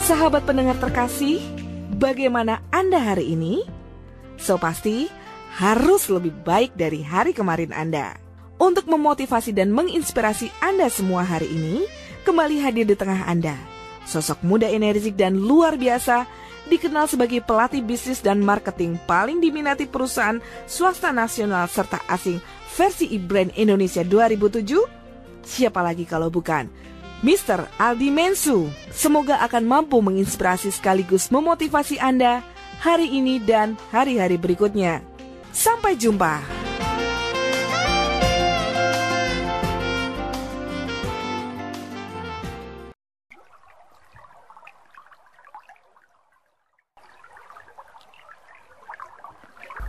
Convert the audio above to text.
Sahabat pendengar terkasih, bagaimana Anda hari ini? So pasti harus lebih baik dari hari kemarin Anda. Untuk memotivasi dan menginspirasi Anda semua hari ini, kembali hadir di tengah Anda. Sosok muda energik dan luar biasa, dikenal sebagai pelatih bisnis dan marketing paling diminati perusahaan swasta nasional serta asing versi e-brand Indonesia 2007? Siapa lagi kalau bukan Mr. Aldi Mensu. Semoga akan mampu menginspirasi sekaligus memotivasi Anda hari ini dan hari-hari berikutnya. Sampai jumpa.